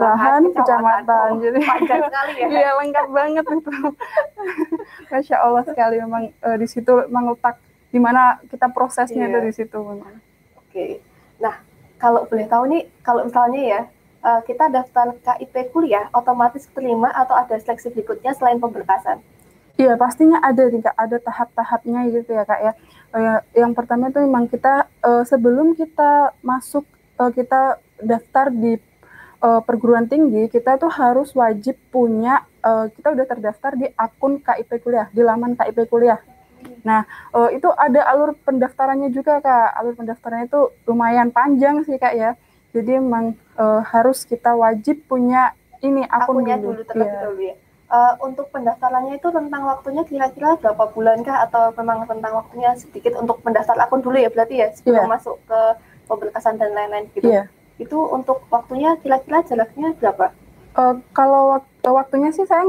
kelurahan, kecamatan. Oh, Jadi panjang sekali ya. Iya lengkap banget itu. Masya Allah sekali memang eh, di situ memang letak di mana kita prosesnya itu di situ memang. Oke. Nah, kalau boleh tahu nih, kalau misalnya ya eh, kita daftar KIP kuliah, otomatis terima atau ada seleksi berikutnya selain pemberkasan? Iya pastinya ada nih kak, ada tahap-tahapnya gitu ya kak ya. Eh, yang pertama itu memang kita sebelum kita masuk kita daftar di eh, perguruan tinggi, kita tuh harus wajib punya eh, kita udah terdaftar di akun KIP kuliah, di laman KIP kuliah. Nah eh, itu ada alur pendaftarannya juga kak. Alur pendaftarannya itu lumayan panjang sih kak ya. Jadi memang eh, harus kita wajib punya ini akun Akunnya dulu. dulu terlebih Iya. dahulu ya. Eh, untuk pendaftarannya itu tentang waktunya kira-kira berapa bulan kah atau memang tentang waktunya sedikit untuk mendaftar akun dulu ya berarti ya sebelum Iya. masuk ke pemberkasan dan lain-lain gitu. Iya. Itu untuk waktunya kira-kira jaraknya berapa? Eh, kalau wak- waktunya sih saya